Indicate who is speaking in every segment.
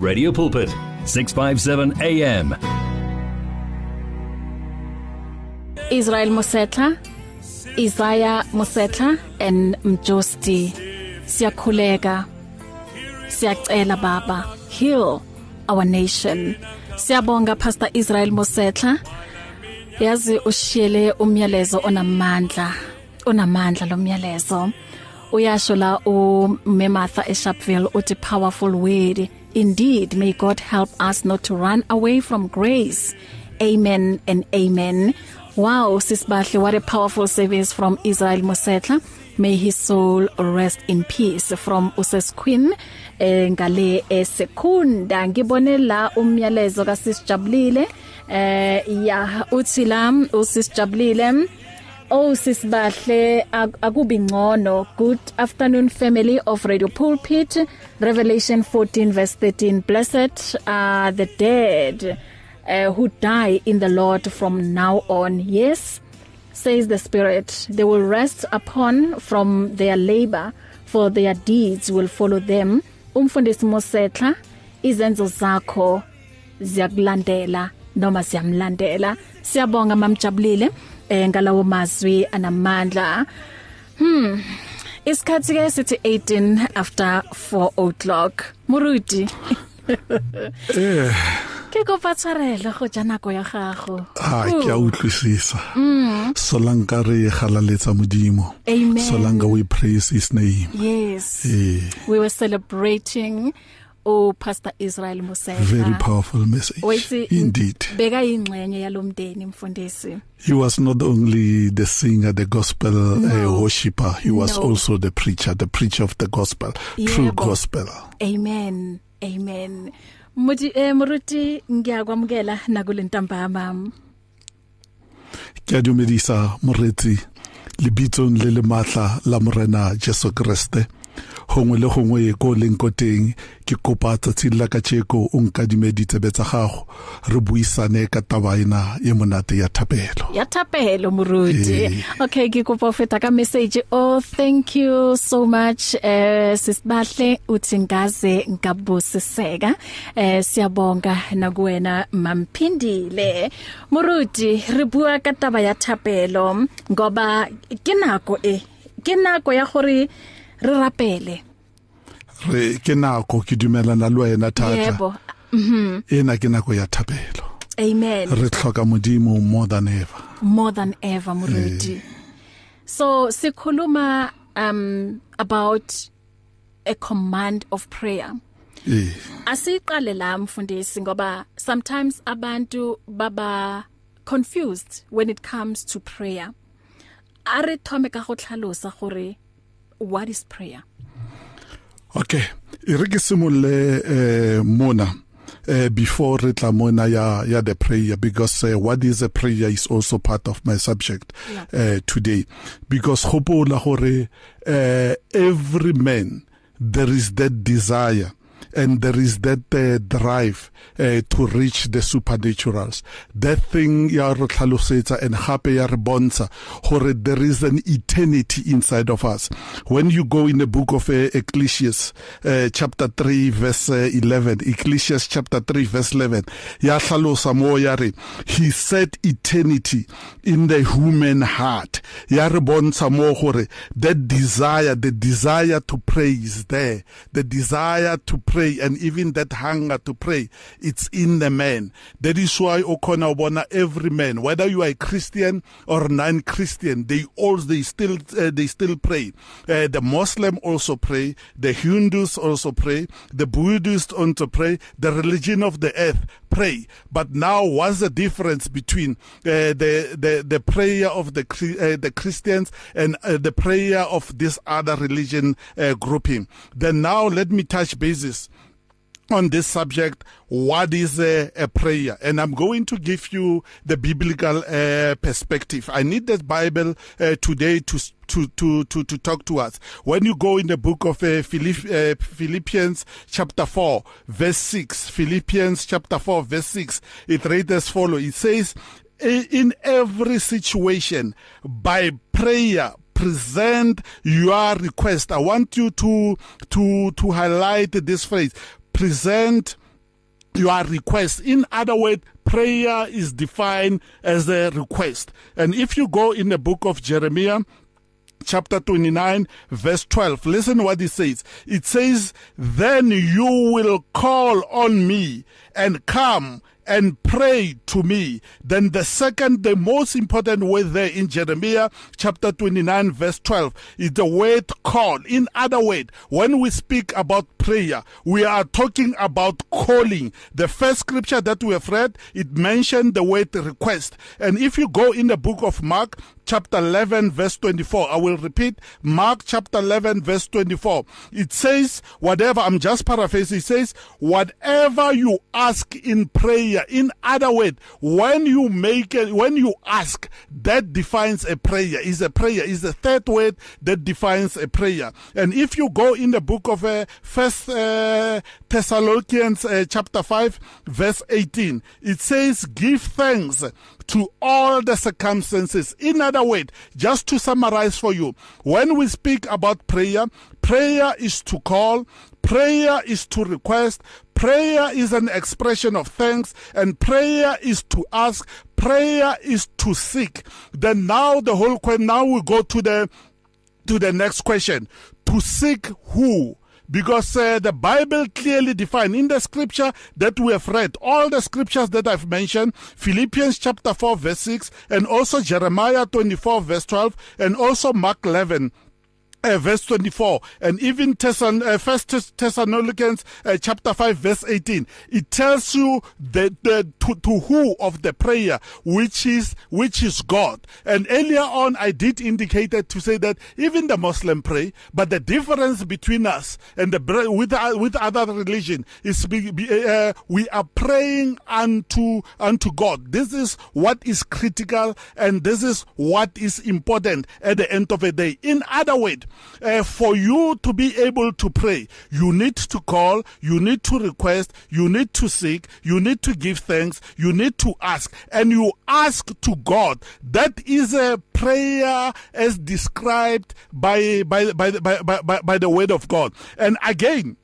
Speaker 1: Radio Pulpit 657 AM
Speaker 2: Israel Mosetla Isaiah Mosetla and Mjosti. Siyakhuleka. Siyacela baba heal our nation. Siyabonga pastor Israel Mosetla yazi ushiyele umyalezo onamandla onamandla lo myalezo. Uyasho la uMematha eSharpeville uthi powerful word. Indeed may God help us not to run away from grace. Amen and amen. Wow sisibahle what a powerful service from Israel Mosetla. May his soul rest in peace. From Uses Queen eh ngale esekunda. Ngibone la umyalezo kasisijabulile eh ya uthi la usisijabulile Oh sisibahle akubi ngcono. Good afternoon family of Radio Pulpit Revelation 14 verse 13 blessed are the dead uh, who die in the Lord from now on. Yes says the spirit they will rest upon from their labor for their deeds will follow them. Umfundisi Mosetla izenzo zakho ziyakulandela noma siyamlandela. Siyabonga mamjabulile eh ngalawo mazwi anamandla. Hmm isikhathi ke sithi 18 after 4 o'clock. Muruti
Speaker 3: eh.
Speaker 2: Ke go patshwarela go ja nako ya gago.
Speaker 3: Ah ke a utlwisisa. Solanka re galaletsa modimo.
Speaker 2: Amen.
Speaker 3: solanka we praise his name.
Speaker 2: Yes.
Speaker 3: Eh.
Speaker 2: We were celebrating oh pastor Israel Museka
Speaker 3: very powerful message.
Speaker 2: Wethi
Speaker 3: indeed.
Speaker 2: beka ingxenye yalomndeni mfundisi.
Speaker 3: He was not only the singer the gospel no. uh, worshipper he was
Speaker 2: No.
Speaker 3: also the preacher the preacher of the gospel true
Speaker 2: Yebo.
Speaker 3: gospel.
Speaker 2: Amen. Amen. Muti eh muruti ngiyakwamukela nakulentambama
Speaker 3: ke a dumedisa moretsi lebitsong le le matla la morena Jesu Kriste. Hongwe le hongwe ko leng ko teng ke kopa tsatsing la kacheko o nkadime ditsebe tsa gago. Re buisane ka taba ena e monate ya thapelo.
Speaker 2: Ya thapelo muruti
Speaker 3: Eh.
Speaker 2: okay ke kopa ho feta ka message. Oh thank you so much eh sisibahle uthi ngaze ngabusiseka. Eh siyabonga nakuwena mamphindile. Muruti re bua ka taba ya thapelo ngoba ke nako e ke nako ya gore re rapele.
Speaker 3: Re ke nako ke dumelana le wena thata
Speaker 2: yebo.
Speaker 3: Ena ke nako ya thapelo.
Speaker 2: Amen.
Speaker 3: Re tlhoka modimo more than ever.
Speaker 2: More than ever muruti so sikhuluma um about a command of prayer.
Speaker 3: Eh.
Speaker 2: Asiqale la mfundisi ngoba sometimes abantu baba confused when it comes to prayer. Are thome ka go tlhalosa gore what is prayer
Speaker 3: okay re ke simolle eh mona uh, before re tla mona ya ya the prayer because uh, what is a prayer is also part of my subject
Speaker 2: Yeah.
Speaker 3: uh, today because gopola gore uh, every man there is that desire and there is that uh, drive uh, to reach the supernaturals. That thing ya re tlhalosetsa and gape ya re bontsha gore there is an eternity inside of us. When you go in the book of uh, Ecclesiastes uh, chapter 3 verse uh, 11 Ecclesiastes chapter 3 verse 11 ya tlhalosa mo ya re he set eternity in the human heart. Ya re bontsha mo gore that desire the desire to pray is there the desire to pray and even that hunger to pray it's in the man. That is why okona ubona every man whether you are a Christian or non-Christian they all they still uh, they still pray. Uh, the Muslim also pray the Hindus also pray the Buddhists also pray the religion of the earth pray. But now what's the difference between uh, the the the prayer of the uh, the Christians and uh, the prayer of this other religion uh, grouping? Then now let me touch bases on this subject what is a, a prayer? And i'm going to give you the biblical uh, perspective. I need the bible uh, today to to to to to talk to us. When you go in the book of uh, Philipp, uh, Philippians chapter 4 verse 6 Philippians chapter 4 verse 6 it reads as follow it says "I- in every situation by prayer present your request. I want you to to to highlight this phrase. Present your request. In other words, prayer is defined as a request. And if you go in the book of Jeremiah, chapter 29 verse 12 listen what it says it says then you will call on me and come and pray to me. Then the second, the most important word there in Jeremiah chapter 29 verse 12 is the word call. In other words, when we speak about prayer, we are talking about calling. The first scripture that we have read, it mentioned the word request. And if you go in the book of Mark, chapter 11 verse 24. I will repeat Mark chapter 11 verse 24. It says, whatever, I'm just paraphrasing, it says, whatever you ask in prayer. In other words, when you make it, when you ask, that defines a prayer, is a prayer, is the third word that defines a prayer. And if you go in the book of uh, First uh, Thessalonians uh, chapter 5 verse 18, it says, give thanks to all the circumstances. In other words, just to summarize for you, when we speak about prayer, prayer is to call, prayer is to request, prayer is an expression of thanks, and prayer is to ask, prayer is to seek. Then now the whole question, now we go to the to the next question. To seek who? Because uh, the Bible clearly defines in the scripture that we have read, all the scriptures that I've mentioned, Philippians chapter 4 verse 6, and also Jeremiah 24 verse 12, and also Mark 11 uh, verse 24 and even Thessalon, uh, first Thessalonians uh, chapter 5 verse 18 it tells you the, the to, to who of the prayer which is which is God. And earlier on I did indicated to say that even the Muslim pray but the difference between us and the with uh, with other religion is be, be, uh, we are praying unto unto God. This is what is critical and this is what is important at the end of the day. In other words uh, for you to be able to pray, you need to call, you need to request, you need to seek, you need to give thanks, you need to ask, and you ask to God. That is a prayer as described by, by, by, by, by, by the word of God. And again,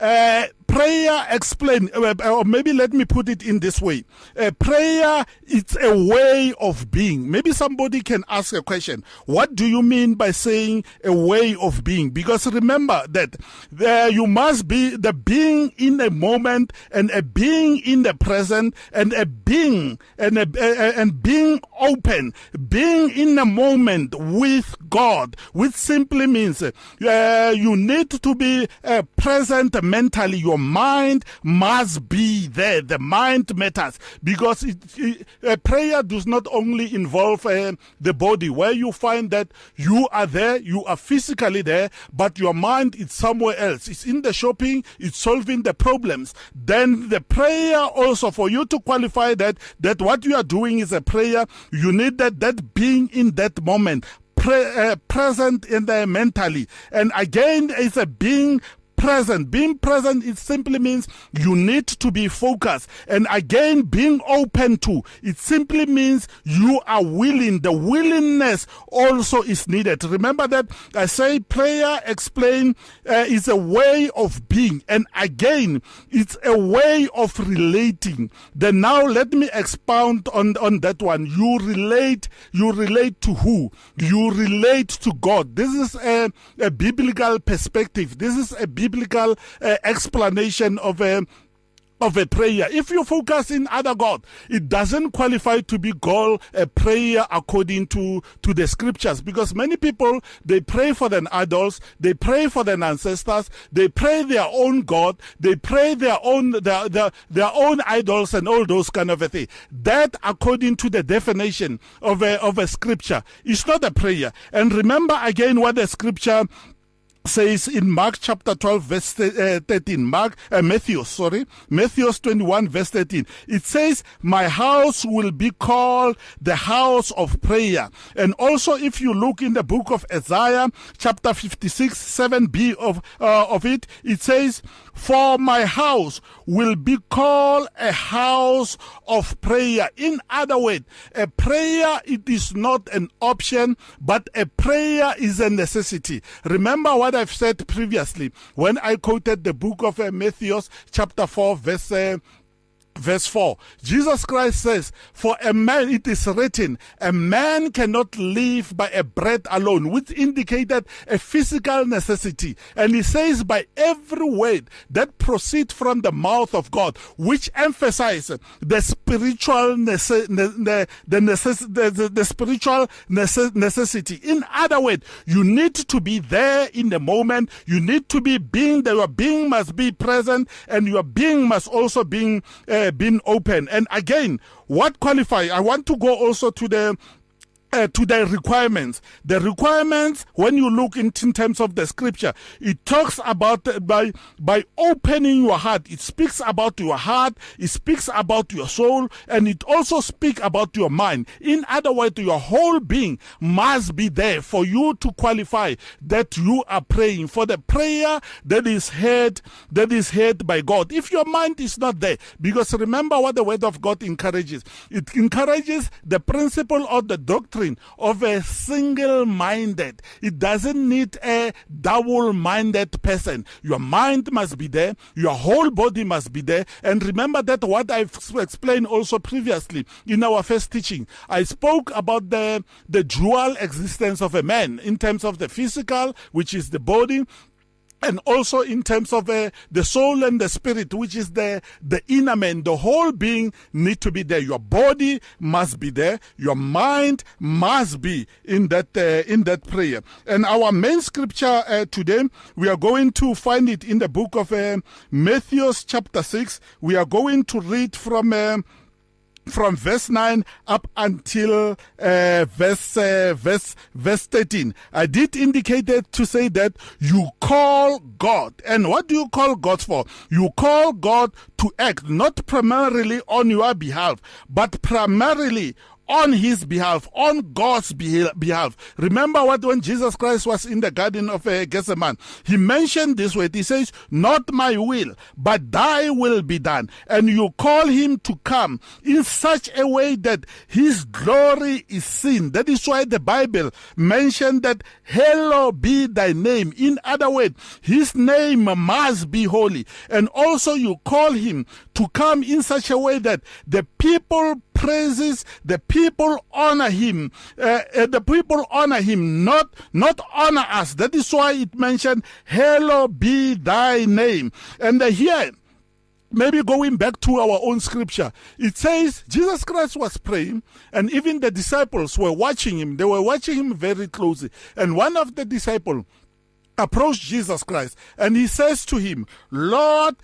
Speaker 3: uh, prayer explain uh, uh, or maybe let me put it in this way. Uh, prayer it's a way of being. Maybe somebody can ask a question. What do you mean by saying a way of being? Because remember that there you must be the being in a moment and a being in the present and a being and a, and being open being in a moment with god which simply means uh, you need to be uh, present mentally. Your mind must be there. The mind matters because it, it, uh, prayer does not only involve uh, the body, where you find that you are there, you are physically there, but your mind is somewhere else. It's in the shopping, it's solving the problems. Then the prayer also for you to qualify that that what you are doing is a prayer, you need that that being in that moment. Pre- uh, present in there mentally and again it's a being present. Being present, it simply means you need to be focused. And again, being open to, it simply means you are willing. The willingness also is needed. Remember that I say prayer explain uh, is a way of being. And again, it's a way of relating. Then now let me expound on, on that one. You relate, you relate to who? You relate to God. This is a, a biblical perspective. This is a biblical biblical uh, explanation of a of a prayer. If you focus in other God, it doesn't qualify to be called a prayer according to, to the scriptures because many people, they pray for their idols, they pray for their ancestors, they pray their own God, they pray their own, their, their, their own idols and all those kind of a thing. That according to the definition of a, of a scripture is not a prayer. And remember again what the scripture says in Mark chapter 12 verse uh, 13 Mark uh, Matthew sorry Matthew 21 verse 13 it says my house will be called the house of prayer. And also if you look in the book of Isaiah chapter 56 7b of uh, of it it says for my house will be called a house of prayer. In other words, a prayer it is not an option, but a prayer is a necessity. Remember what I've said previously when I quoted the book of uh, Matthew, chapter 4, verse uh, Verse 4 Jesus Christ says, For a man, it is written, a man cannot live by a bread alone, which indicated a physical necessity. And he says, By every word that proceeds from the mouth of God, which emphasizes the spiritual, nece- the, the, necess- the, the, the spiritual necess- necessity. In other words, you need to be there in the moment. You need to be being there. Your being must be present, and your being must also be. Uh, been open. And again, what qualify? I want to go also to the uh, to the requirements. The requirements, when you look in, in terms of the scripture, it talks about uh, by by opening your heart. It speaks about your heart. It speaks about your soul, and it also speaks about your mind. In other words, your whole being must be there for you to qualify that you are praying for the prayer that is heard that is heard by God. If your mind is not there, because remember what the Word of God encourages. It encourages the principle of the doctrine doctrine of a single minded. It doesn't need a double minded person. Your mind must be there, your whole body must be there. And remember that what I've explained also previously in our first teaching. I spoke about the, the dual existence of a man in terms of the physical, which is the body, and also in terms of uh, the soul and the spirit which is the the inner man the whole being need to be there. Your body must be there. Your mind must be in that uh, in that prayer. And our main scripture uh, today we are going to find it in the book of uh, Matthew chapter 6 we are going to read from uh, from verse 9 up until uh, verse uh, verse verse 13 i did indicate that to say that you call god. And what do you call god for? You call god to act not primarily on your behalf but primarily on his behalf, on God's behalf. Remember what when Jesus Christ was in the Garden of uh, Gethsemane, he mentioned this word. He says, Not my will, but thy will be done. And you call him to come in such a way that his glory is seen. That is why the Bible mentioned that, Hallowed be thy name. In other words, his name must be holy. And also you call him to come in such a way that the people praises, the people honor him. Uh, uh, the people honor him, not not honor us. That is why it mentioned, "Hallowed be thy name." And uh, here. Maybe going back to our own scripture, it says Jesus Christ was praying, and even the disciples were watching him. They were watching him very closely. And one of the disciples approached Jesus Christ and he says to him, Lord,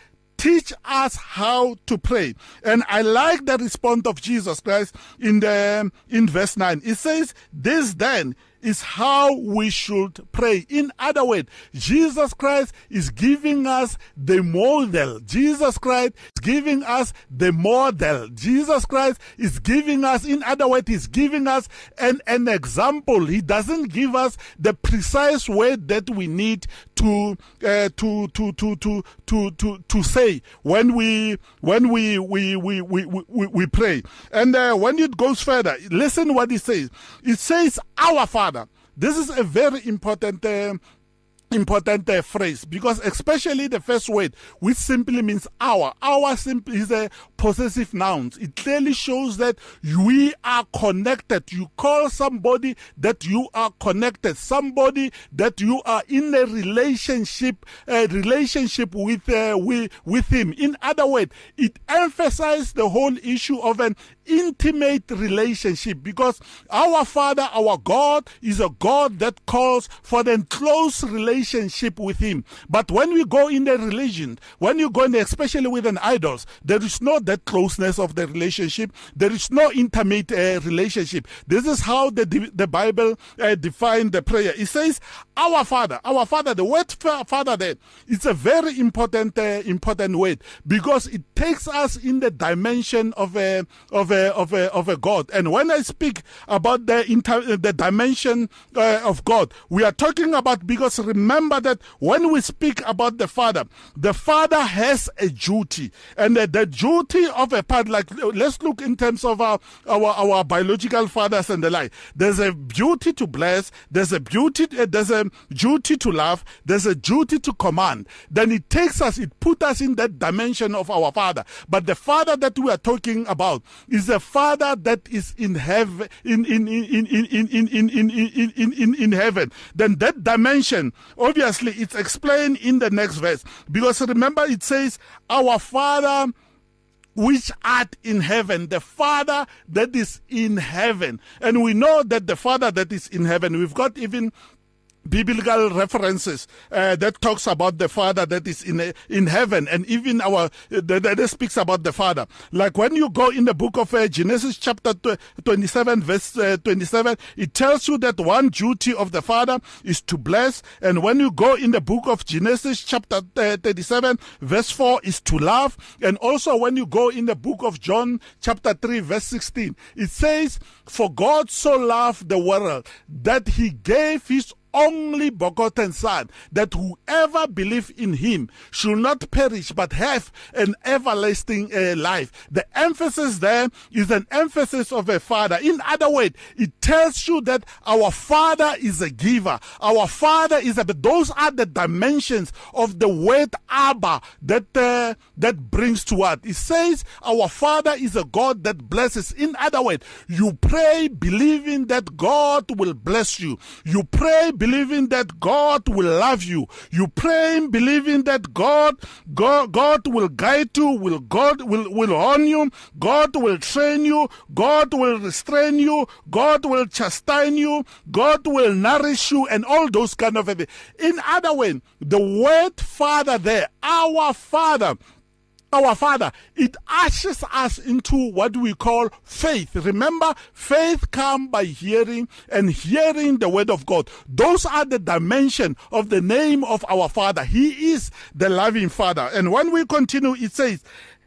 Speaker 3: teach us how to pray. And I like the response of Jesus Christ in the in verse 9. It says, This then is how we should pray. In other words, Jesus Christ is giving us the model. Jesus Christ is giving us the model. Jesus Christ is giving us, in other words, he's giving us an, an example. He doesn't give us the precise word that we need to, uh, to, to, to, to, to, to, to say when we, when we, we, we, we, we, we pray. And uh, when it goes further, listen what it says. It says, our Father this is a very important uh, important uh, phrase because especially the first word which simply means our our simply is a possessive noun it clearly shows that we are connected. You call somebody that you are connected. Somebody that you are in a relationship a relationship with uh, with, with him. In other words it emphasizes the whole issue of an intimate relationship because our father our god is a god that calls for the close relationship with him. But when we go in the religion, when you go in, especially with an idols, there is no that closeness of the relationship. There is no intimate uh, relationship. This is how the the Bible uh, defines the prayer. It says, "Our Father, our Father." The word Father there, it's a very important uh, important word because it takes us in the dimension of a of a of a of a God. And when I speak about the inter, the dimension uh, of God, we are talking about because remember that when we speak about the Father, the Father has a duty, and the, the duty beauty of a part, like let's look in terms of our, our, our biological fathers and the like. There's a beauty to bless. There's a beauty, uh, there's a duty to love. There's a duty to command. Then it takes us, it put us in that dimension of our father. But the father that we are talking about is a father that is in heaven, in, in, in, in, in, in, in, in, in, in, in, in heaven. Then that dimension, obviously, it's explained in the next verse. Because remember, it says, Our Father which art in heaven, the Father that is in heaven. And we know that the Father that is in heaven, we've got even biblical references uh, that talks about the father that is in in heaven and even our that, that speaks about the father. Like when you go in the book of uh, genesis chapter 27 verse uh, 27 it tells you that one duty of the father is to bless and when you go in the book of genesis chapter uh, 37 verse 4 is to love and also when you go in the book of john chapter 3 verse 16 it says for god so loved the world that he gave his only begotten Son, that whoever believe in him should not perish but have an everlasting uh, life. The emphasis there is an emphasis of a father. In other words, it tells you that our father is a giver. Our father is a, those are the dimensions of the word Abba that, uh, that brings to us. It says our father is a God that blesses. In other words, you pray believing that God will bless you. You pray believing that God will love you. You pray believing that God, God, God will guide you, will God will, will own you, God will train you, God will restrain you, God will chastise you, God will nourish you, and all those kind of things. In other words, the word Father there, our Father, our Father, it ushers us into what we call faith. Remember, faith comes by hearing and hearing the word of God. Those are the dimension of the name of our Father. He is the loving Father. And when we continue, it says,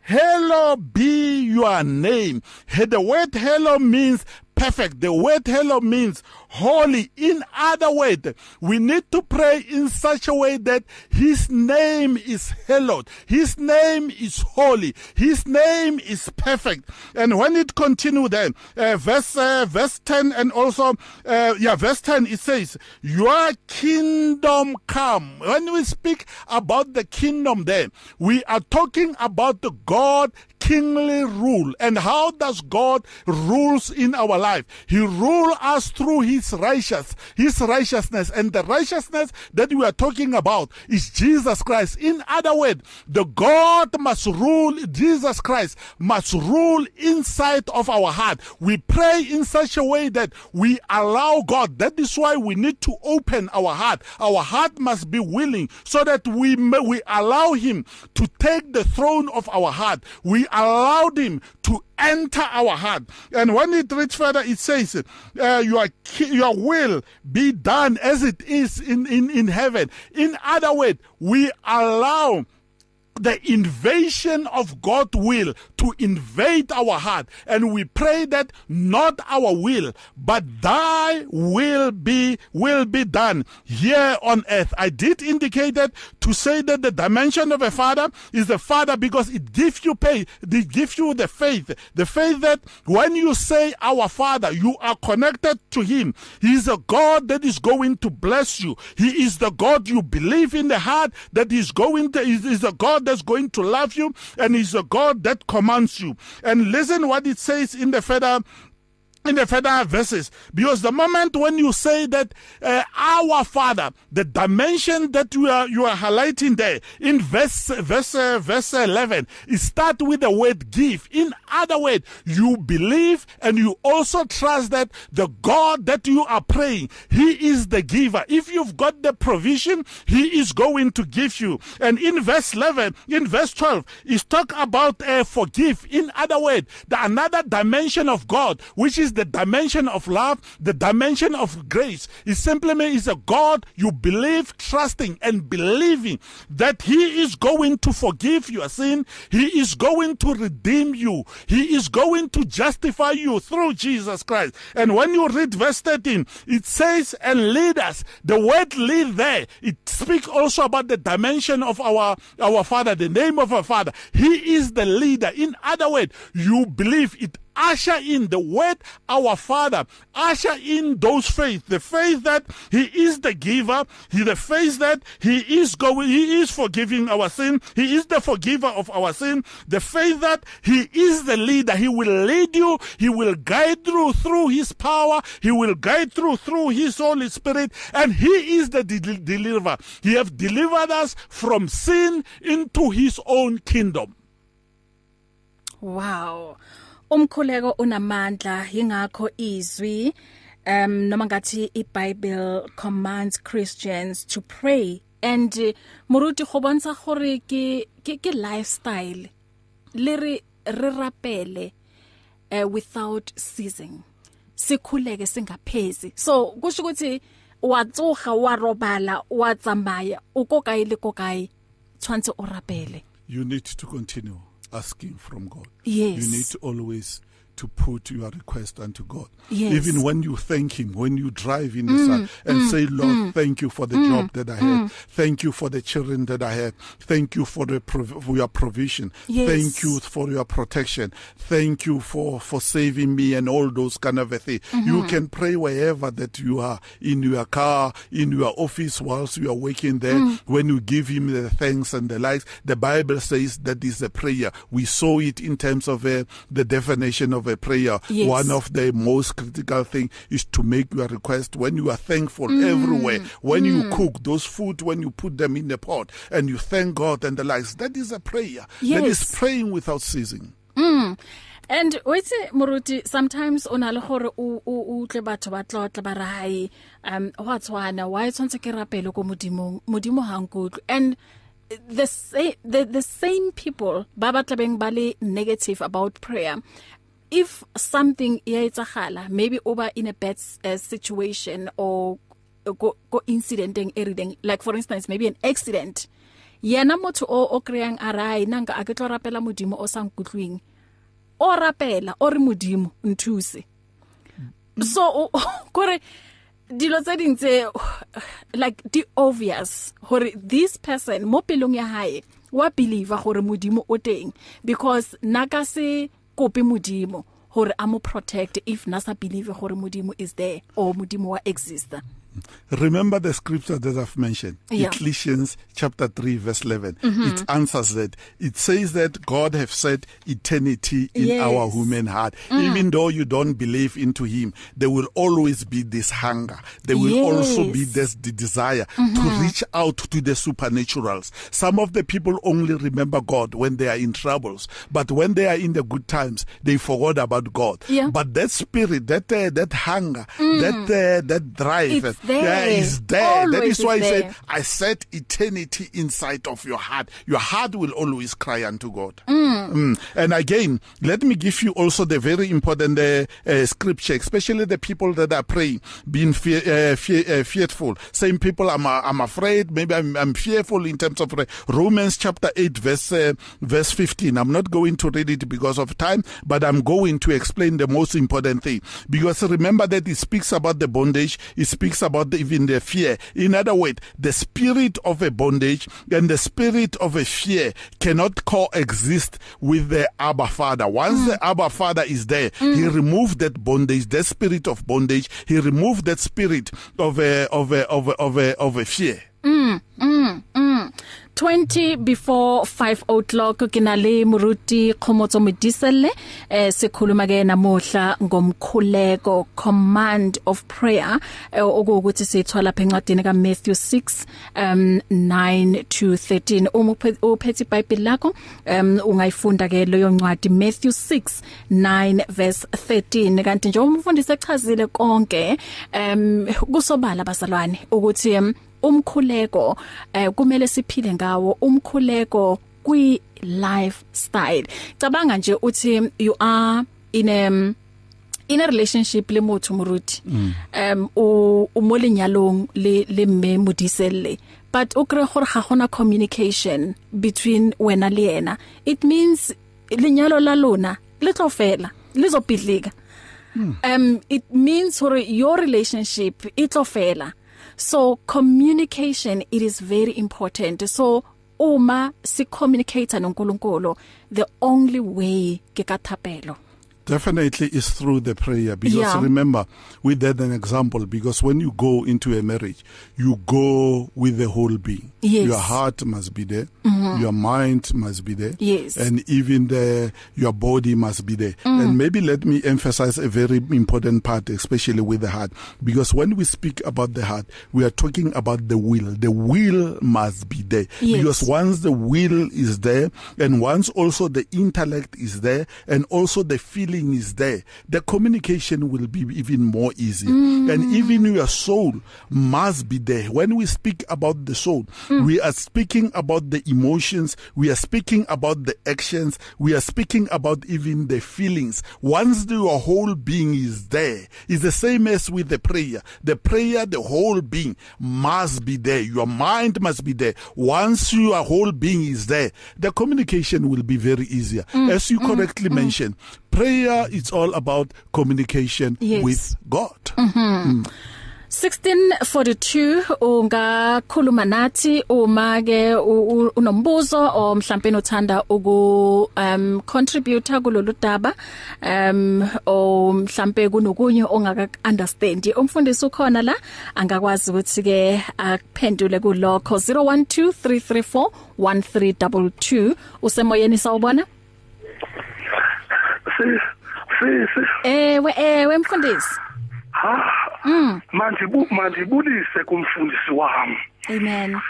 Speaker 3: Hello be your name. The word hello means perfect. The word hello means holy. In other words, we need to pray in such a way that His name is hallowed. His name is holy. His name is perfect. And when it continues then, uh, verse, uh, verse 10 and also, uh, yeah, verse 10, it says, Your kingdom come. When we speak about the kingdom there, we are talking about the God kingly rule. And how does God rules in our life? He rule us through his righteous, his righteousness. And the righteousness that we are talking about is Jesus Christ. In other words, the God must rule, Jesus Christ must rule inside of our heart. We pray in such a way that we allow God. That is why we need to open our heart. Our heart must be willing so that we may, we allow him to take the throne of our heart. We allowed him to enter our heart. And when it reads further, it says, uh, your, your will be done as it is in, in, in heaven. In other words, we allow the invasion of God's will to invade our heart. And we pray that not our will, but thy will be, will be done here on earth. I did indicate that to say that the dimension of a father is a father because it gives you pay, it gives you the faith, the faith that when you say our father, you are connected to him. He is a God that is going to bless you. He is the God you believe in the heart that is going to, is, is a God that's going to love you and is a God that commands you. And listen what it says in the further in the further verses. Because the moment when you say that uh, our father the dimension that you are you are highlighting there in verse verse uh, verse 11 it start with the word give. In other words you believe and you also trust that the god that you are praying he is the giver. If you've got the provision he is going to give you. And in verse 11 in verse 12 is talk about uh, forgive. In other words the another dimension of god which is the dimension of love, the dimension of grace. It simply means a God you believe, trusting and believing that He is going to forgive your sin. He is going to redeem you. He is going to justify you through Jesus Christ. And when you read verse 13, it says, and lead us. The word lead there, it speaks also about the dimension of our, our Father, the name of our Father. He is the leader. In other words, you believe it usher in the word our father usher in those faith the faith that he is the giver he the faith that he is going he is forgiving our sin he is the forgiver of our sin the faith that he is the leader he will lead you he will guide you through his power he will guide through through his holy spirit and he is the de- deliverer. He have delivered us from sin into his own kingdom.
Speaker 2: Wow. Umkhuleko unamandla ingakho izwi um noma ngathi iBible commands Christians to pray and uh, moruti go bontsha gore ke ke ke lifestyle le re re rapele uh, without ceasing sikhuleke singaphezi. So kusho ukuthi watsoga wa robala wa tsamaya ukokae le kokae tshwantse o rapele.
Speaker 3: You need to continue. Asking from God.
Speaker 2: Yes.
Speaker 3: You need to always to put your request unto God.
Speaker 2: Yes.
Speaker 3: Even when you thank Him, when you drive in the mm, sun and mm, say, Lord, mm, thank you for the mm, job that I have. Thank you for the children that I have. Thank you for the for your provision.
Speaker 2: Yes.
Speaker 3: Thank you for your protection. Thank you for, for saving me and all those kind of a thing. Mm-hmm. You can pray wherever that you are, in your car, in your office whilst you are working there. Mm. When you give Him the thanks and the likes, the Bible says that is a prayer. We saw it in terms of uh, the definition of a prayer.
Speaker 2: Yes.
Speaker 3: One of the most critical thing is to make your request when you are thankful mm. everywhere. When mm. you cook those food, when you put them in the pot and you thank God and the likes, that is a prayer.
Speaker 2: Yes.
Speaker 3: That is praying without ceasing.
Speaker 2: Mm. And wait Muruti sometimes ona le gore o o tle batho ba tlotla ba rai um wa tswana why tshwantse ke rapele go modimong modimo hankutlo and the same the, the same people ba batla beng ba le negative about prayer if something iyaitsagala maybe over in a bad uh, situation or go go incidenteng erideng like for instance maybe an accident. Yena motho o o kreyang arai nanga a ke tlo rapela modimo o sang kutlwing o rapela o re modimo nthuse. So gore dilo tse ding tse like di obvious gore this person mo pelong ya hae wa believe gore modimo o teng because naka se kope modimo hore a mo protect if nasa believe gore modimo is there or modimo wa exist.
Speaker 3: Remember the scripture that I've mentioned,
Speaker 2: Yeah.
Speaker 3: Ecclesiastes chapter 3 verse 11.
Speaker 2: Mm-hmm.
Speaker 3: It answers that. It says that God have set eternity in
Speaker 2: Yes.
Speaker 3: our human heart. Even though you don't believe into him, there will always be this hunger. There will also be
Speaker 2: Yes.
Speaker 3: this the desire to reach out to the supernaturals. Some of the people only remember God when they are in troubles, but when they are in the good times, they forgot about God.
Speaker 2: Yeah.
Speaker 3: But that spirit, that uh, that hunger, that uh, that drive,
Speaker 2: It's
Speaker 3: yeah,
Speaker 2: there.
Speaker 3: is there. that
Speaker 2: Always
Speaker 3: is why
Speaker 2: is
Speaker 3: I
Speaker 2: there.
Speaker 3: said, I set eternity inside of your heart. Your heart will always cry unto God.
Speaker 2: Mm.
Speaker 3: Mm. And again, let me give you also the very important uh, uh, scripture, especially the people that are praying, being fear, uh, fear, uh, fearful. Same people, I'm, uh, I'm afraid, maybe I'm, I'm fearful in terms of uh, Romans chapter 8, verse, uh, verse 15. I'm not going to read it because of time, but I'm going to explain the most important thing. Because remember that it speaks about the bondage, it speaks about the, even the fear. In other words, the spirit of a bondage and the spirit of a fear cannot coexist with the Abba Father. Once the Abba Father is there, he removed that bondage, that spirit of bondage. He removed that spirit of a of a of a of a, of a fear.
Speaker 2: 20 before 5 o'clock kina le muruti khomotso modiselle eh sikhuluma ke namuhla ngomkhuleko command of prayer eh, okuwukuthi sithwala lapha encwadini ka Matthew 6 um 9 to 13 uma uphe- uphethe iBhayibheli lakho um ungayifunda ke leyo ncwadi Matthew 6 9 verse 13 kanti nje umfundisi echazile konke um kusobala bazalwane ukuthi um, umkhuleko eh kumele siphile ngawo umkhuleko kwi lifestyle cabanga nje uthi you are in a in a relationship le motho moruti. Um o o mo lenyalong le le mme modiselle. But o kre gore ga gona communication between wena le yena it means lenyalo la lona le tlo fela le zo pidlika um it means for your relationship it tlo fela. So communication it is very important. So uma si communicate noNkulunkulu the only way ke kathapelo
Speaker 3: Definitely is through the prayer because
Speaker 2: Yeah.
Speaker 3: remember we did an example because when you go into a marriage you go with the whole being
Speaker 2: Yes.
Speaker 3: your heart must be there mm-hmm. your mind must be there
Speaker 2: Yes.
Speaker 3: and even the your body must be there mm. and maybe let me emphasize a very important part especially with the heart because when we speak about the heart we are talking about the will the will must be there
Speaker 2: Yes.
Speaker 3: because once the will is there and once also the intellect is there and also the feeling is there the communication will be even more easy. Mm. and even your soul must be there. When we speak about the soul mm. we are speaking about the emotions we are speaking about the actions we are speaking about even the feelings. Once your whole being is there is the same as with the prayer. The prayer the whole being must be there. Your mind must be there. Once your whole being is there the communication will be very easier. Mm, as you mm, correctly mm. mentioned prayer is all about communication
Speaker 2: Yes.
Speaker 3: with God.
Speaker 2: 1642 ungakhuluma nathi uma ke unombuzo o mhlawumbe uthanda uku um contributor kulolu daba um o mhlawumbe kunokunye ongaka understand umfundisi ukhona la angakwazi ukuthi ke akuphendule kulokho. 0123341322 usemoyeni sawubona?
Speaker 4: Si si si
Speaker 2: ewe ewe mfundisi.
Speaker 4: Ha manje bu manje bulise kumfundisi wami.
Speaker 2: Amen.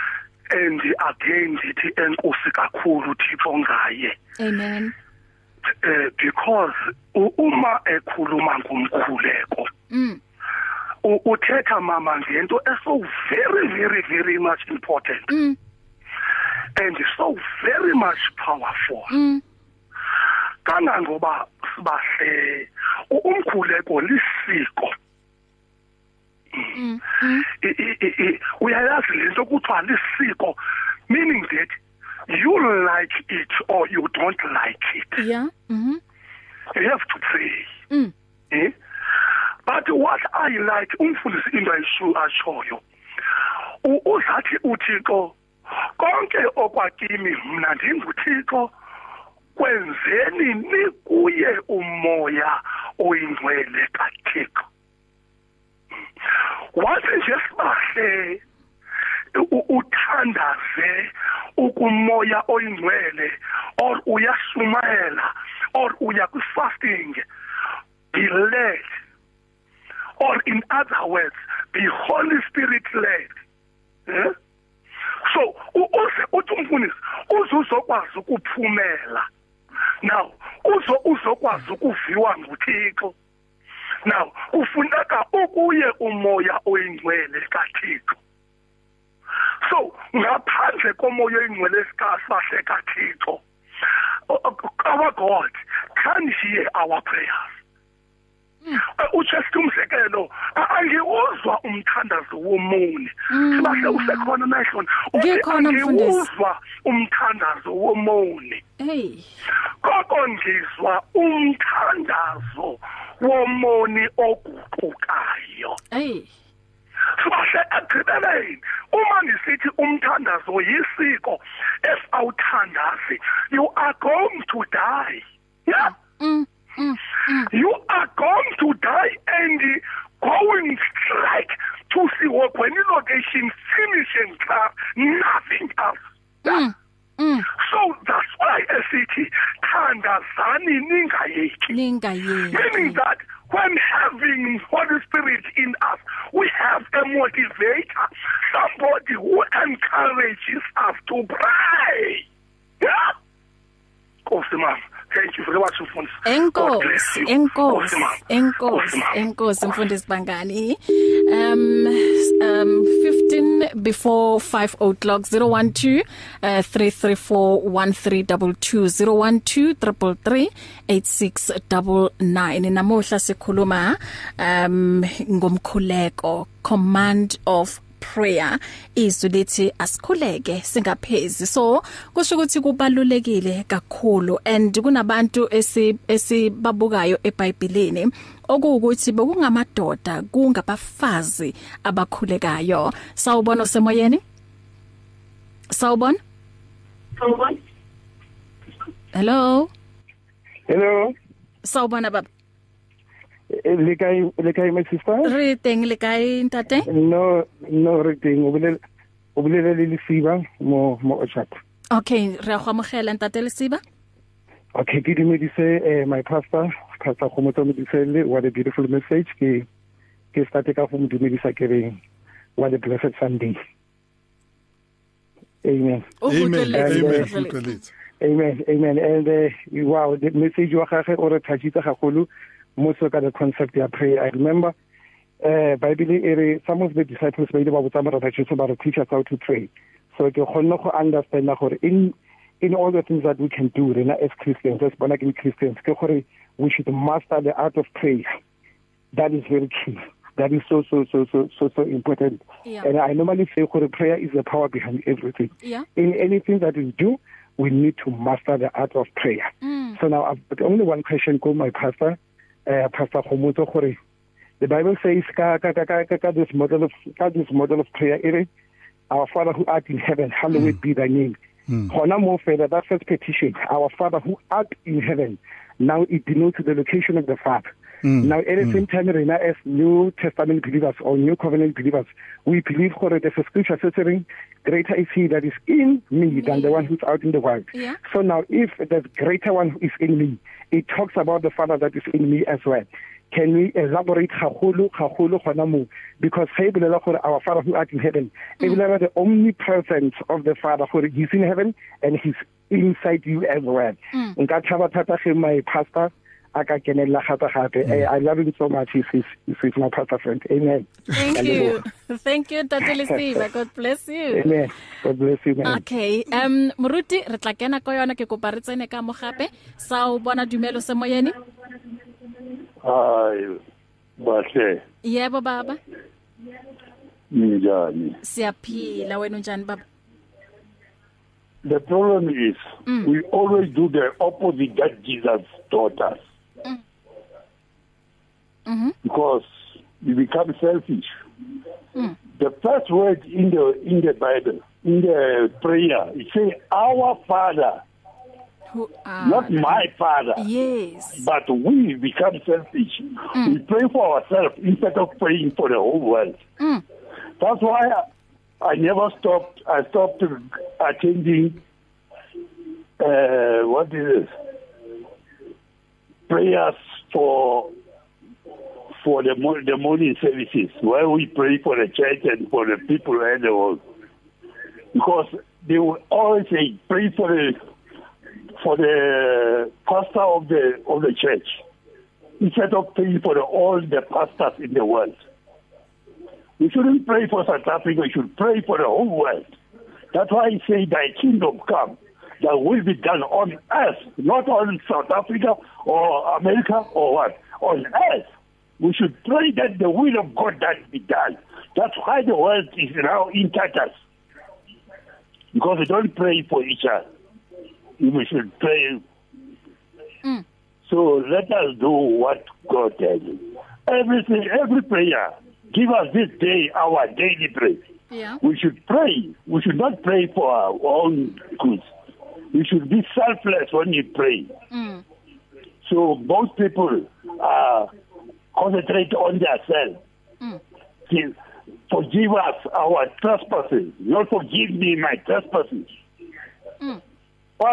Speaker 4: And again ndithi enkosi kakhulu Thixo ngaye.
Speaker 2: Amen.
Speaker 4: Eh because uma ekhuluma ngomkhuleko
Speaker 2: mm.
Speaker 4: uthetha mama ngento eso very very very much important.
Speaker 2: Mm.
Speaker 4: And so very much powerful.
Speaker 2: Mm.
Speaker 4: Kangangoba sibahle umkhuleko lisiko
Speaker 2: mm mm
Speaker 4: i- uyayazi lento kuthiwa lisiko? Meaning that you like it or you don't like it.
Speaker 2: Yeah mhm
Speaker 4: you have to pray
Speaker 2: mm.
Speaker 4: Eh but what i like umfundisi into ayisho achoyo u- uzathi uthixo konke okwakimi mna ndinguthixo kwenzeni nikuye umoya oyingcwele kathixo? Wathi nje sibahle uthandaze ukumoya oyingcwele or uyashumayela or uya kwi-fasting be led. Or in other words be holy spirit led. Eh? so uze uthi umfundisi uze uzokwazi ukuphumela. Now uzo uzokwazi ukuviwa nguthixo. Now kufuneka ukuye umoya oyingcwele kathixo. So ngaphandle komoya oyingcwele sikasahle kathixo our god can hear our prayers. Eh, uJesu umzekelo a- angiuzwa umthandazo womuni sibahle usekhona nayihlona uthi
Speaker 2: Ngikhona, mfundisi.
Speaker 4: angiuzwa umthandazo womuni
Speaker 2: hey.
Speaker 4: Koko ngizwa umthandazo womoni oguqukayo.
Speaker 2: Hey.
Speaker 4: Sibahle ekugqibeleni. Uma ngisithi umthandazo yisiko esawuthandazi you are going to die. Yeah.
Speaker 2: Mm mm mm.
Speaker 4: You are going to die and going straight to see when location finish and car nothing else.
Speaker 2: Mm. Mm.
Speaker 4: So that's why esithi thandazani ningayeki. Meaning
Speaker 2: lingayeki
Speaker 4: that when having Holy Spirit in us, we have a motivator, somebody who encourages us to pray. Yeah? Nkosi mama, thank you very much mfundisi God
Speaker 2: Enkosi,
Speaker 4: you.
Speaker 2: enkosi, enkosi, enkosi mfundisi Bangani. Um um 15 before 5 o'clock 012 uh, 334 1322 012 333 namuhla sikhuluma um ngomkhuleko command of prayer izwi lithi asikhuleke singaphezi so kusho ukuthi kubalulekile kakhulu and kunabantu esi esibabukayo eBhayibhelini okuwukuthi bekungamadoda kungabafazi abakhulekayo. Sawubona semoyeni sawubona. Hello?
Speaker 5: Hello.
Speaker 2: sawubona baba.
Speaker 5: Le kae le kae my sister?
Speaker 2: re teng le kae ntate
Speaker 5: No no re teng o bolele o bolele le lesiba mo mo chat.
Speaker 2: okay re a go amogela ntate lesiba
Speaker 5: Okay, ke dumedise eh, my pastor, pastor go motho modisele what a beautiful message ke ke start ka go mo dumedisa ke reng what a blessed Sunday. Amen.
Speaker 3: amen amen
Speaker 5: Amen. Amen. And uh, wow, the message wa gagwe o re thajitse gagolo mo so ka the concept ya prayer. I remember uh Bible e re some of the disciples ba ile ba botsa morata Jesu ba re teach us how to pray. So ke kgonne go understand gore in in all the things that we can do rena as Christians as born again Christians ke gore we should master the art of prayer. That is very key. That is so so so so so so important.
Speaker 2: Yeah.
Speaker 5: And I normally say gore prayer is the power behind everything
Speaker 2: yeah
Speaker 5: in anything that we do, we need to master the art of prayer.
Speaker 2: Mm.
Speaker 5: So now I've got only one question go my pastor, uh, Pastor Khomoto Khore. The Bible says ka ka ka ka ka- this model of ka this model of prayer ere our Father who art in heaven hallowed mm. be thy name. Hona mo further that first petition our Father who art in heaven now it denotes the location of the Father. Mm. Now, at the same time, Rena, as New Testament believers or New Covenant believers, we believe for there's a scripture saying, "Greater is He that is in me than the one who's out in the world."
Speaker 2: Yeah.
Speaker 5: So now, if the greater one who is in me, it talks about the Father that is in me as well. Can we elaborate gagolo gagolo gona mo because ge bolela gore our father who art in heaven e bolela the omnipresence of the father gore he's in heaven and he's inside you as well nka thaba thata ge my pastor aka kenella gape gape Eh, i love him so much he's, he's, he's my pastor friend amen
Speaker 2: Thank
Speaker 5: Ka
Speaker 2: you.
Speaker 5: leboha.
Speaker 2: Thank you Tate Lesiba. God bless you.
Speaker 5: amen god bless you man
Speaker 2: Okay, um Moruti re tla kena ka yona ke kopa re tsene ka mo gape. Sa o bona dumelo se moyeni?
Speaker 6: hayi bahle
Speaker 2: Yebo baba.
Speaker 6: njani
Speaker 2: Siyaphila wena unjani baba?
Speaker 6: the problem is mm. we always do the opposite that jesus taught us
Speaker 2: Mm. Mm-hmm.
Speaker 6: because we become selfish
Speaker 2: Mm.
Speaker 6: the first word in the in the bible in the prayer it say our father
Speaker 2: Who are
Speaker 6: not my father
Speaker 2: Yes.
Speaker 6: but we become selfish mm. we pray for ourselves instead of praying for the whole world
Speaker 2: Mm.
Speaker 6: That's why I, I never stopped. I stopped attending. Uh, what is it? Prayers for for the the morning services where we pray for the church and for the people and the world. Because they will always say pray for the for the pastor of the of the church instead of praying for the, all the pastors in the world. We shouldn't pray for South Africa, we should pray for the whole world. That's why I say thy kingdom come, that will be done on earth, not on South Africa or America or what, on earth. We should pray that the will of God that be done. That's why the world is now in tatters. Because we don't pray for each other. We should pray.
Speaker 2: Mm.
Speaker 6: So let us do what God tells us. Everything, every prayer, give us this day our daily bread.
Speaker 2: Yeah.
Speaker 6: We should pray. We should not pray for our own goods. We should be selfless when we pray.
Speaker 2: Mm.
Speaker 6: So most people uh, concentrate on themselves.
Speaker 2: Mm.
Speaker 6: Give- Forgive us our trespasses. Not forgive me my trespasses.
Speaker 2: Mm.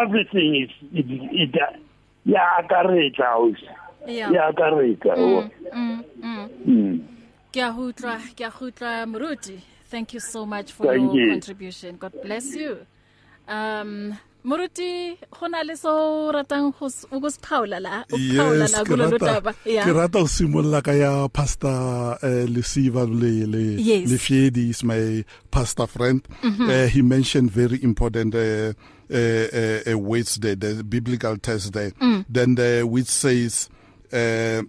Speaker 6: Everything is it, it, ya akaretsa ausi.
Speaker 2: Yeah.
Speaker 6: ya akaretsa
Speaker 2: Mm, mm, mm.
Speaker 6: Mm.
Speaker 2: Ke a hutla, ke a hutla Moruti. Thank you so much for
Speaker 6: Thank
Speaker 2: your
Speaker 6: you.
Speaker 2: contribution. God bless you. Um Moruti gona le so ratang go s- ukusiphaula la ukuphawula
Speaker 3: yes
Speaker 2: la
Speaker 3: ke
Speaker 2: kulolu
Speaker 3: rata
Speaker 2: daba
Speaker 3: ke rata go simolla ka ya pastor uh, Lesiva le le
Speaker 2: Yes.
Speaker 3: le Fiedi is my pastor friend
Speaker 2: Mm-hmm.
Speaker 3: uh, he mentioned very important uh, uh, uh, uh, words there the biblical text there
Speaker 2: Mm.
Speaker 3: then the which says uh,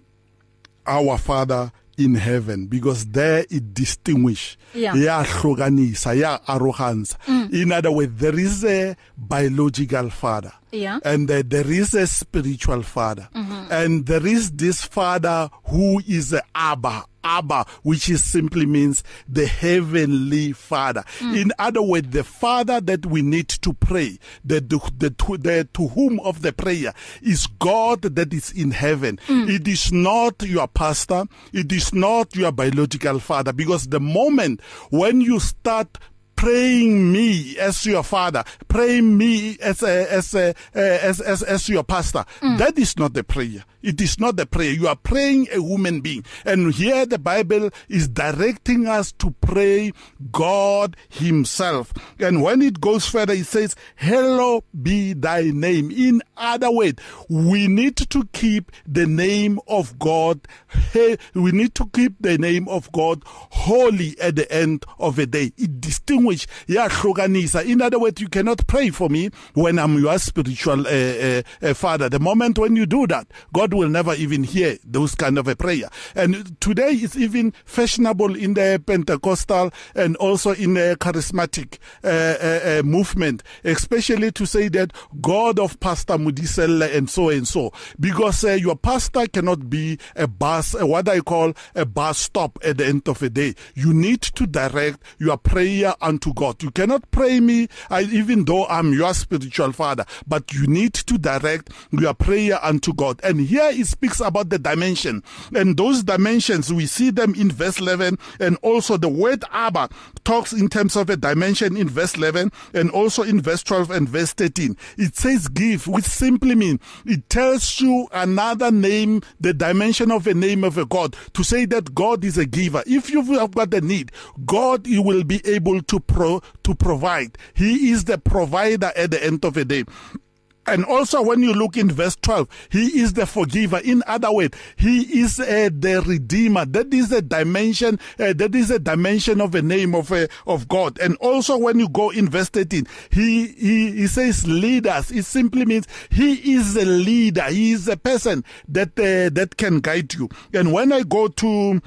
Speaker 3: our father in heaven because there it distinguish
Speaker 2: Yeah. Mm.
Speaker 3: ya hlokanisa ya arrogance in other words there is a biological father
Speaker 2: Yeah.
Speaker 3: and uh, there is a spiritual father
Speaker 2: Mm-hmm.
Speaker 3: and there is this father who is a abba abba which is simply means the heavenly father
Speaker 2: Mm.
Speaker 3: in other words the father that we need to pray the, the, the, to, the to whom of the prayer is god that is in heaven
Speaker 2: Mm.
Speaker 3: it is not your pastor it is not your biological father because the moment when you start praying me as your father. Praying me as a, as a, uh, as as as your pastor. That is not the prayer. It is not the prayer. You are praying a human being. And here the bible is directing us to pray god himself. And when it goes further it says hello be thy name. In other words we need to keep the name of god we need to keep the name of god holy at the end of the day. It distinguish yahlukanisa. In other words you cannot pray for me when i'm your spiritual uh, uh, uh, father. The moment when you do that god will never even hear those kind of a prayer. And today it's even fashionable in the pentecostal and also in the charismatic uh, uh, uh, movement especially to say that god of pastor mudiselle and so and so. Because uh, your pastor cannot be a bus uh, what i call a bus stop at the end of the day. You need to direct your prayer unto god. You cannot pray me I, even though i'm your spiritual father but you need to direct your prayer unto god. And here it speaks about the dimension. And those dimensions we see them in verse 11 and also the word abba talks in terms of a dimension in verse 11 and also in verse 12 and verse 13 it says give which simply means it tells you another name the dimension of a name of a god to say that god is a giver. If you've got a need god he will be able to pro to provide he is the provider at the end of the day and also when you look in verse 12, he is the forgiver. In other words, he is uh, the redeemer. That is a dimension, uh, that is a dimension of the name of, uh, of God. And also when you go in verse 13, he, he, he says leaders. It simply means he is a leader. He is a person that, uh, that can guide you. And when I go to,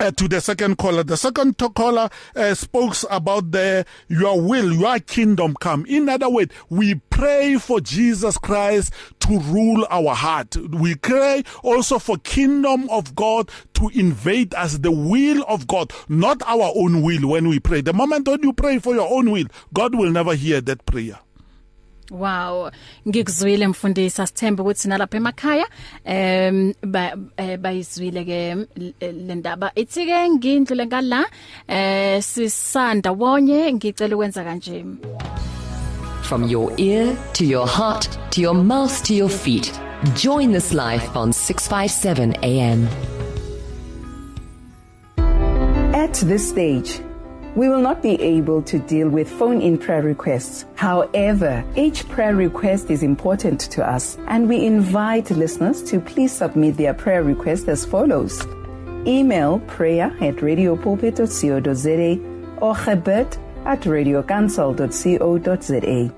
Speaker 3: uh, to the second caller. The second caller uh, spoke about the your will, your kingdom come. In other words, we pray for Jesus Christ to rule our heart. We pray also for kingdom of God to invade us, the will of God, not our own will when we pray. The moment when you pray for your own will, God will never hear that prayer.
Speaker 2: Wow. Ngikuzwile mfundisi. Asithembe ukuthi nalapha emakhaya. Em ba eh, bayizwile ke le ndaba. Ithi ke ngindlule ngala. Eh sisanda wonye ngicela ukwenza kanje.
Speaker 7: From your ear to your heart to your mouth to your feet. Join this life on 657 AM.
Speaker 8: At this stage, we will not be able to deal with phone in prayer requests. However, each prayer request is important to us, and we invite listeners to please submit their prayer request as follows email prayer at radiopulpit.co.za or gebed at radiocancel.co.za.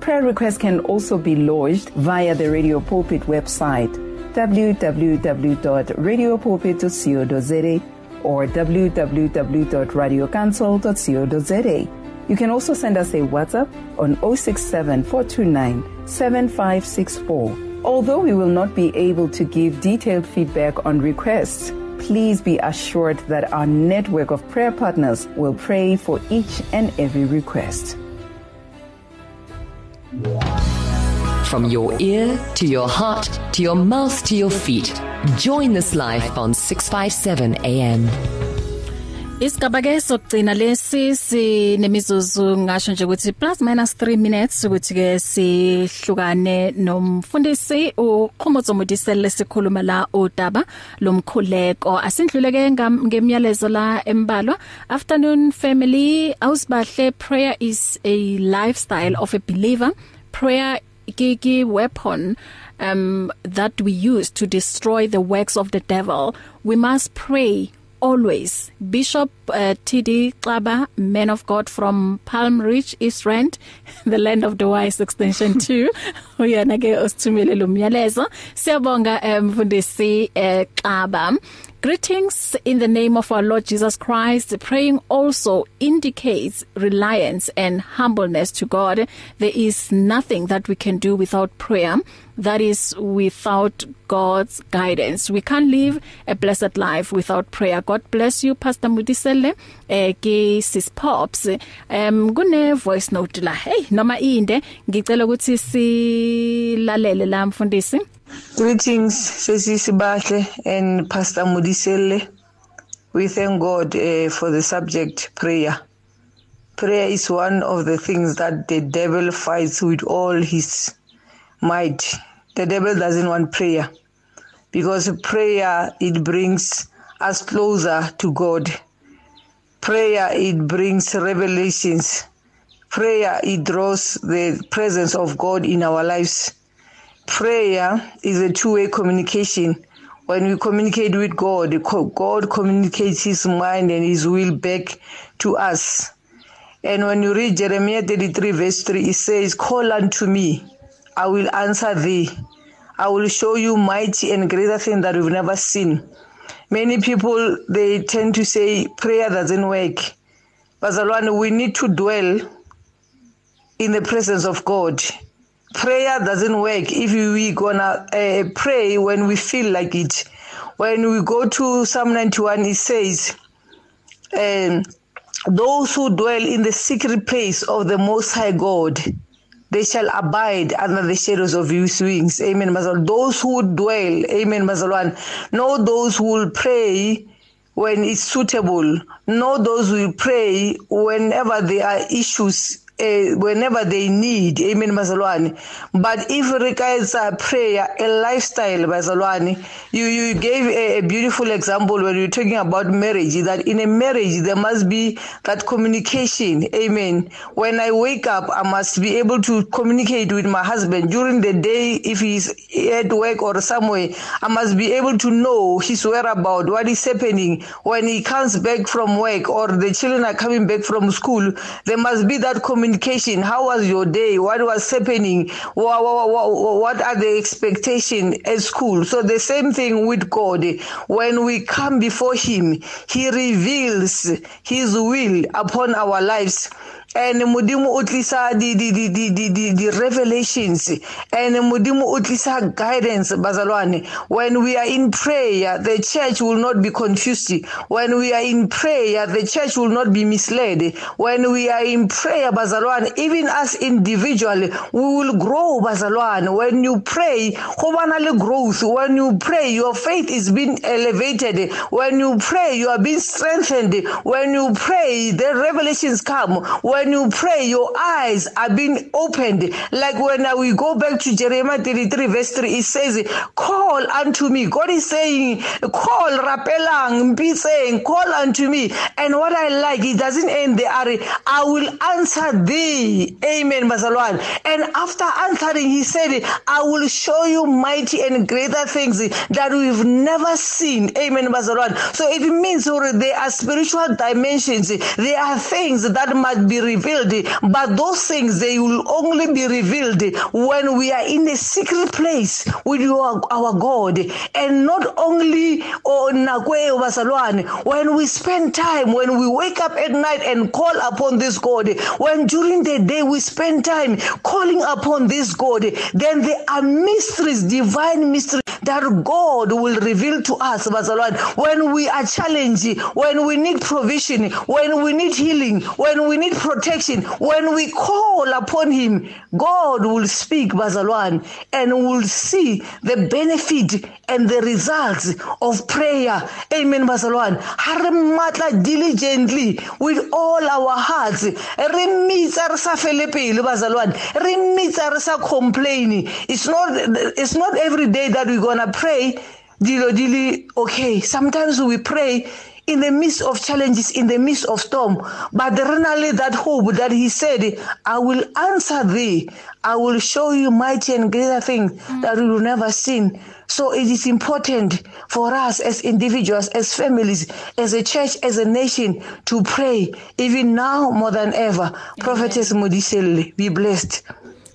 Speaker 8: Prayer requests can also be lodged via the Radio Pulpit website www.radiopulpit.co.za or www.radiocancel.co.za. You can also send us a WhatsApp on 067 429 7564. Although we will not be able to give detailed feedback on requests, please be assured that our network of prayer partners will pray for each and every request.
Speaker 7: From your ear to your heart to your mouth to your feet. Join this life on 657 AM.
Speaker 2: Isigaba ke sokugcina lesi sinemizuzu ngasho nje ukuthi plus minus 3 minutes ukuthi ke sihlukane nomfundisi uQhumutso Mudisele lesikhuluma la udaba lomkhuleko asindluleke ngemiyalezo la embalwa afternoon family ausbahle prayer is a lifestyle of a believer prayer ke weapon um that we use to destroy the works of the devil we must pray always. Bishop uh, TD Xaba man of God from Palm Ridge East Rand the land of the wise extension 2 uyena ke osithumele lo myalezo. Siyabonga mfundisi um, Xaba. um, Greetings in the name of our Lord Jesus Christ. Praying also indicates reliance and humbleness to God. There is nothing that we can do without prayer. That is without God's guidance. We can't live a blessed life without prayer. God bless you Pastor Mudisele. Eh ke sis pops. Um kune voice note la. Hey noma inde ngicela ukuthi silalele la mfundisi.
Speaker 9: Greetings, Sesi Bahle and Pastor Mudisele. We thank God uh, for the subject prayer. Prayer is one of the things that the devil fights with all his might. The devil doesn't want prayer because prayer it brings us closer to God. Prayer it brings revelations. Prayer it draws the presence of God in our lives prayer is a two-way communication. When we communicate with God, God communicates his mind and his will back to us. And when you read Jeremiah 33 verse 3, it says, Call unto me, I will answer thee. I will show you mighty and greater things that you've never seen. Many people, they tend to say prayer doesn't work. But we need to dwell in the presence of God prayer doesn't work if we gonna uh, pray when we feel like it. When we go to psalm 91 it says um, those who dwell in the secret place of the most high god they shall abide under the shadows of his wings. Amen mazal those who dwell amen mazalwan know those who will pray when it's suitable. Know those who will pray whenever there are issues uh, whenever they need amen bazalwane. But if requires a prayer a lifestyle bazalwane you you gave a, a beautiful example when you're talking about marriage that in a marriage there must be that communication amen. When i wake up i must be able to communicate with my husband. During the day if he's at work or somewhere i must be able to know his whereabout what is happening. When he comes back from work or the children are coming back from school there must be that communication communication? How was your day? What was happening? What, what, what are the expectation at school? So the same thing with god. When we come before him he reveals his will upon our lives. And modimo o tlisa di di di di di di di revelations. And modimo o tlisa guidance bazalwane. When we are in prayer the church will not be confused. When we are in prayer the church will not be misled. When we are in prayer bazalwane even as individually we will grow bazalwane. When you pray go bana le growth. When you pray your faith is being elevated. When you pray you are being strengthened. When you pray the revelations come. When when you pray, your eyes are being opened. Like when we go back to Jeremiah 33, verse 3, it says, Call unto me. God is saying, Call, rapelang, be saying, Call unto me. And what I like, it doesn't end there. I will answer thee. Amen, Basalwan. And after answering, he said, I will show you mighty and greater things that we've never seen. Amen, Basalwan. So it means there are spiritual dimensions. There are things that must be revealed. But those things they will only be revealed when we are in a secret place with our, our God. And not only on bazalwane when we spend time when we wake up at night and call upon this God when during the day we spend time calling upon this God then there are mysteries divine mysteries that God will reveal to us bazalwane when we are challenged when we need provision when we need healing when we need protection protection. When we call upon him God will speak bazalwane and will see the benefit and the results of prayer. Amen bazalwane. Ha re matla diligently with all our hearts. Re mitsa re sa fele pele bazalwane. Re mitsa re sa complain. It's not it's not every day that we're going to pray. Dilo dili okay. Sometimes we pray in the midst of challenges, in the midst of storm. But really that hope that he said, I will answer thee. I will show you mighty and greater things mm. that you will never seen. So it is important for us as individuals, as families, as a church, as a nation to pray, even now more than ever. Amen. Prophetess Modiselle, be blessed.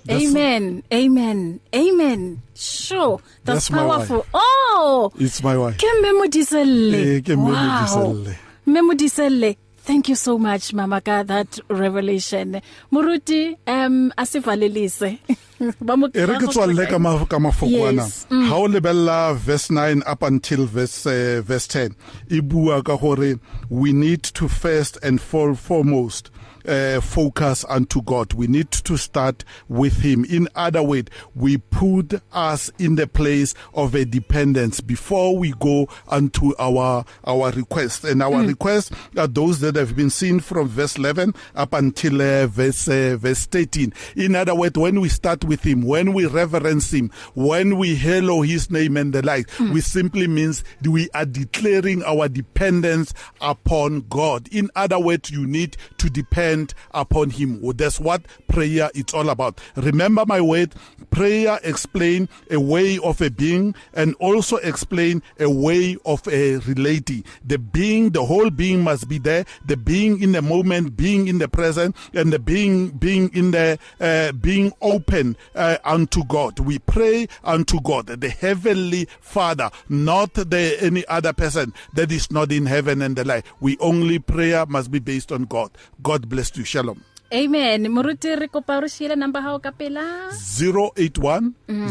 Speaker 2: That's Amen. Amen. Amen. Sure. That's, That's powerful. Oh.
Speaker 3: It's my wife.
Speaker 2: Ke memodiselle.
Speaker 3: Eh, ke memodiselle. Wow.
Speaker 2: Memodiselle. Thank you so much Mama ka that revelation. Muruti um asivalelise.
Speaker 3: ba mo e re ke tswalle ka ma ka mafokwana mm. ha o lebella verse 9 up until verse uh, verse 10 e bua ka gore we need to first and foremost uh, focus unto God. We need to start with Him. In other words, we put us in the place of a dependence before we go unto our our request. And our mm. requests are those that have been seen from verse 11 up until uh, verse uh, verse 13. In other words, when we start with Him, when we reverence Him, when we hallow His name and the like, mm. we simply means we are declaring our dependence upon God. In other words, you need to depend depend upon him. That's what prayer is all about. Remember my word, prayer explain a way of a being and also explain a way of a relating. The being, the whole being must be there. The being in the moment, being in the present, and the being being in the uh, being open uh, unto God. We pray unto God, the heavenly Father, not the any other person that is not in heaven and the like. We only prayer must be based on God. God bless blessed you. Shalom.
Speaker 2: Amen. Moruti re kopa re shile number ha o ka pela
Speaker 3: 081 mm.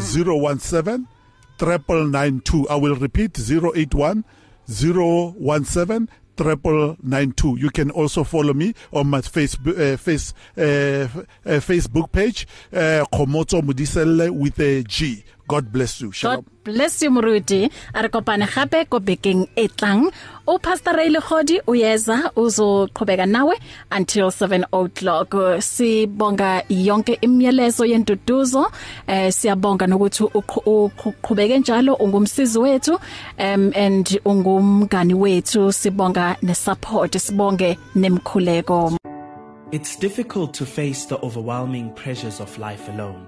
Speaker 3: 017 992. I will repeat 081 017 triple nine two. You can also follow me on my Facebook uh, face uh, uh, Facebook page, uh, Komoto Mudisele with a G. God bless you. Shalom.
Speaker 2: God bless you Muruti. Are kopane gape ko bekeng e tlang. O Pastor Ray Legodi uyeza uzoqhubeka nawe until 7 o'clock. Sibonga yonke imiyalezo yenduduzo. Eh siyabonga nokuthi uqhubeke njalo ungumsizi wethu um and ungumngani wethu. Sibonga nesupport. Sibonge nemkhuleko.
Speaker 10: It's difficult to face the overwhelming pressures of life alone.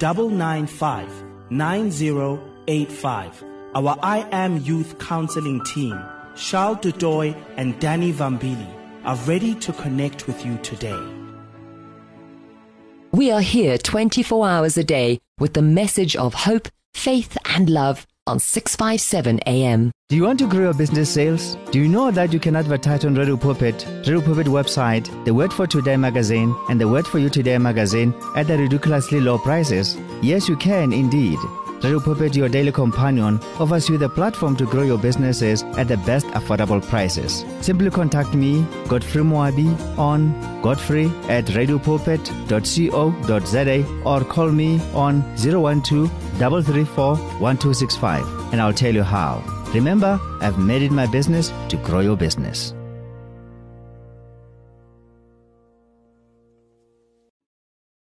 Speaker 10: 995 9085. Our I Am Youth Counseling team, Charles Dudoy and Danny Vambili, are ready to connect with you today.
Speaker 7: We are here 24 hours a day with the message of hope, faith, and love on 657 AM.
Speaker 11: Do you want to grow your business sales? Do you know that you can advertise on Radio Pulpit, Radio Pulpit website, the Word for Today magazine, and the Word for You Today magazine at the ridiculously low prices? Yes, you can indeed. Radio Pulpit, your daily companion, offers you the platform to grow your businesses at the best affordable prices. Simply contact me, Godfrey Moabi, on godfrey at radiopulpit.co.za or call me on 012 334 1265 and I'll tell you how. Remember, I've made it my business to grow your business.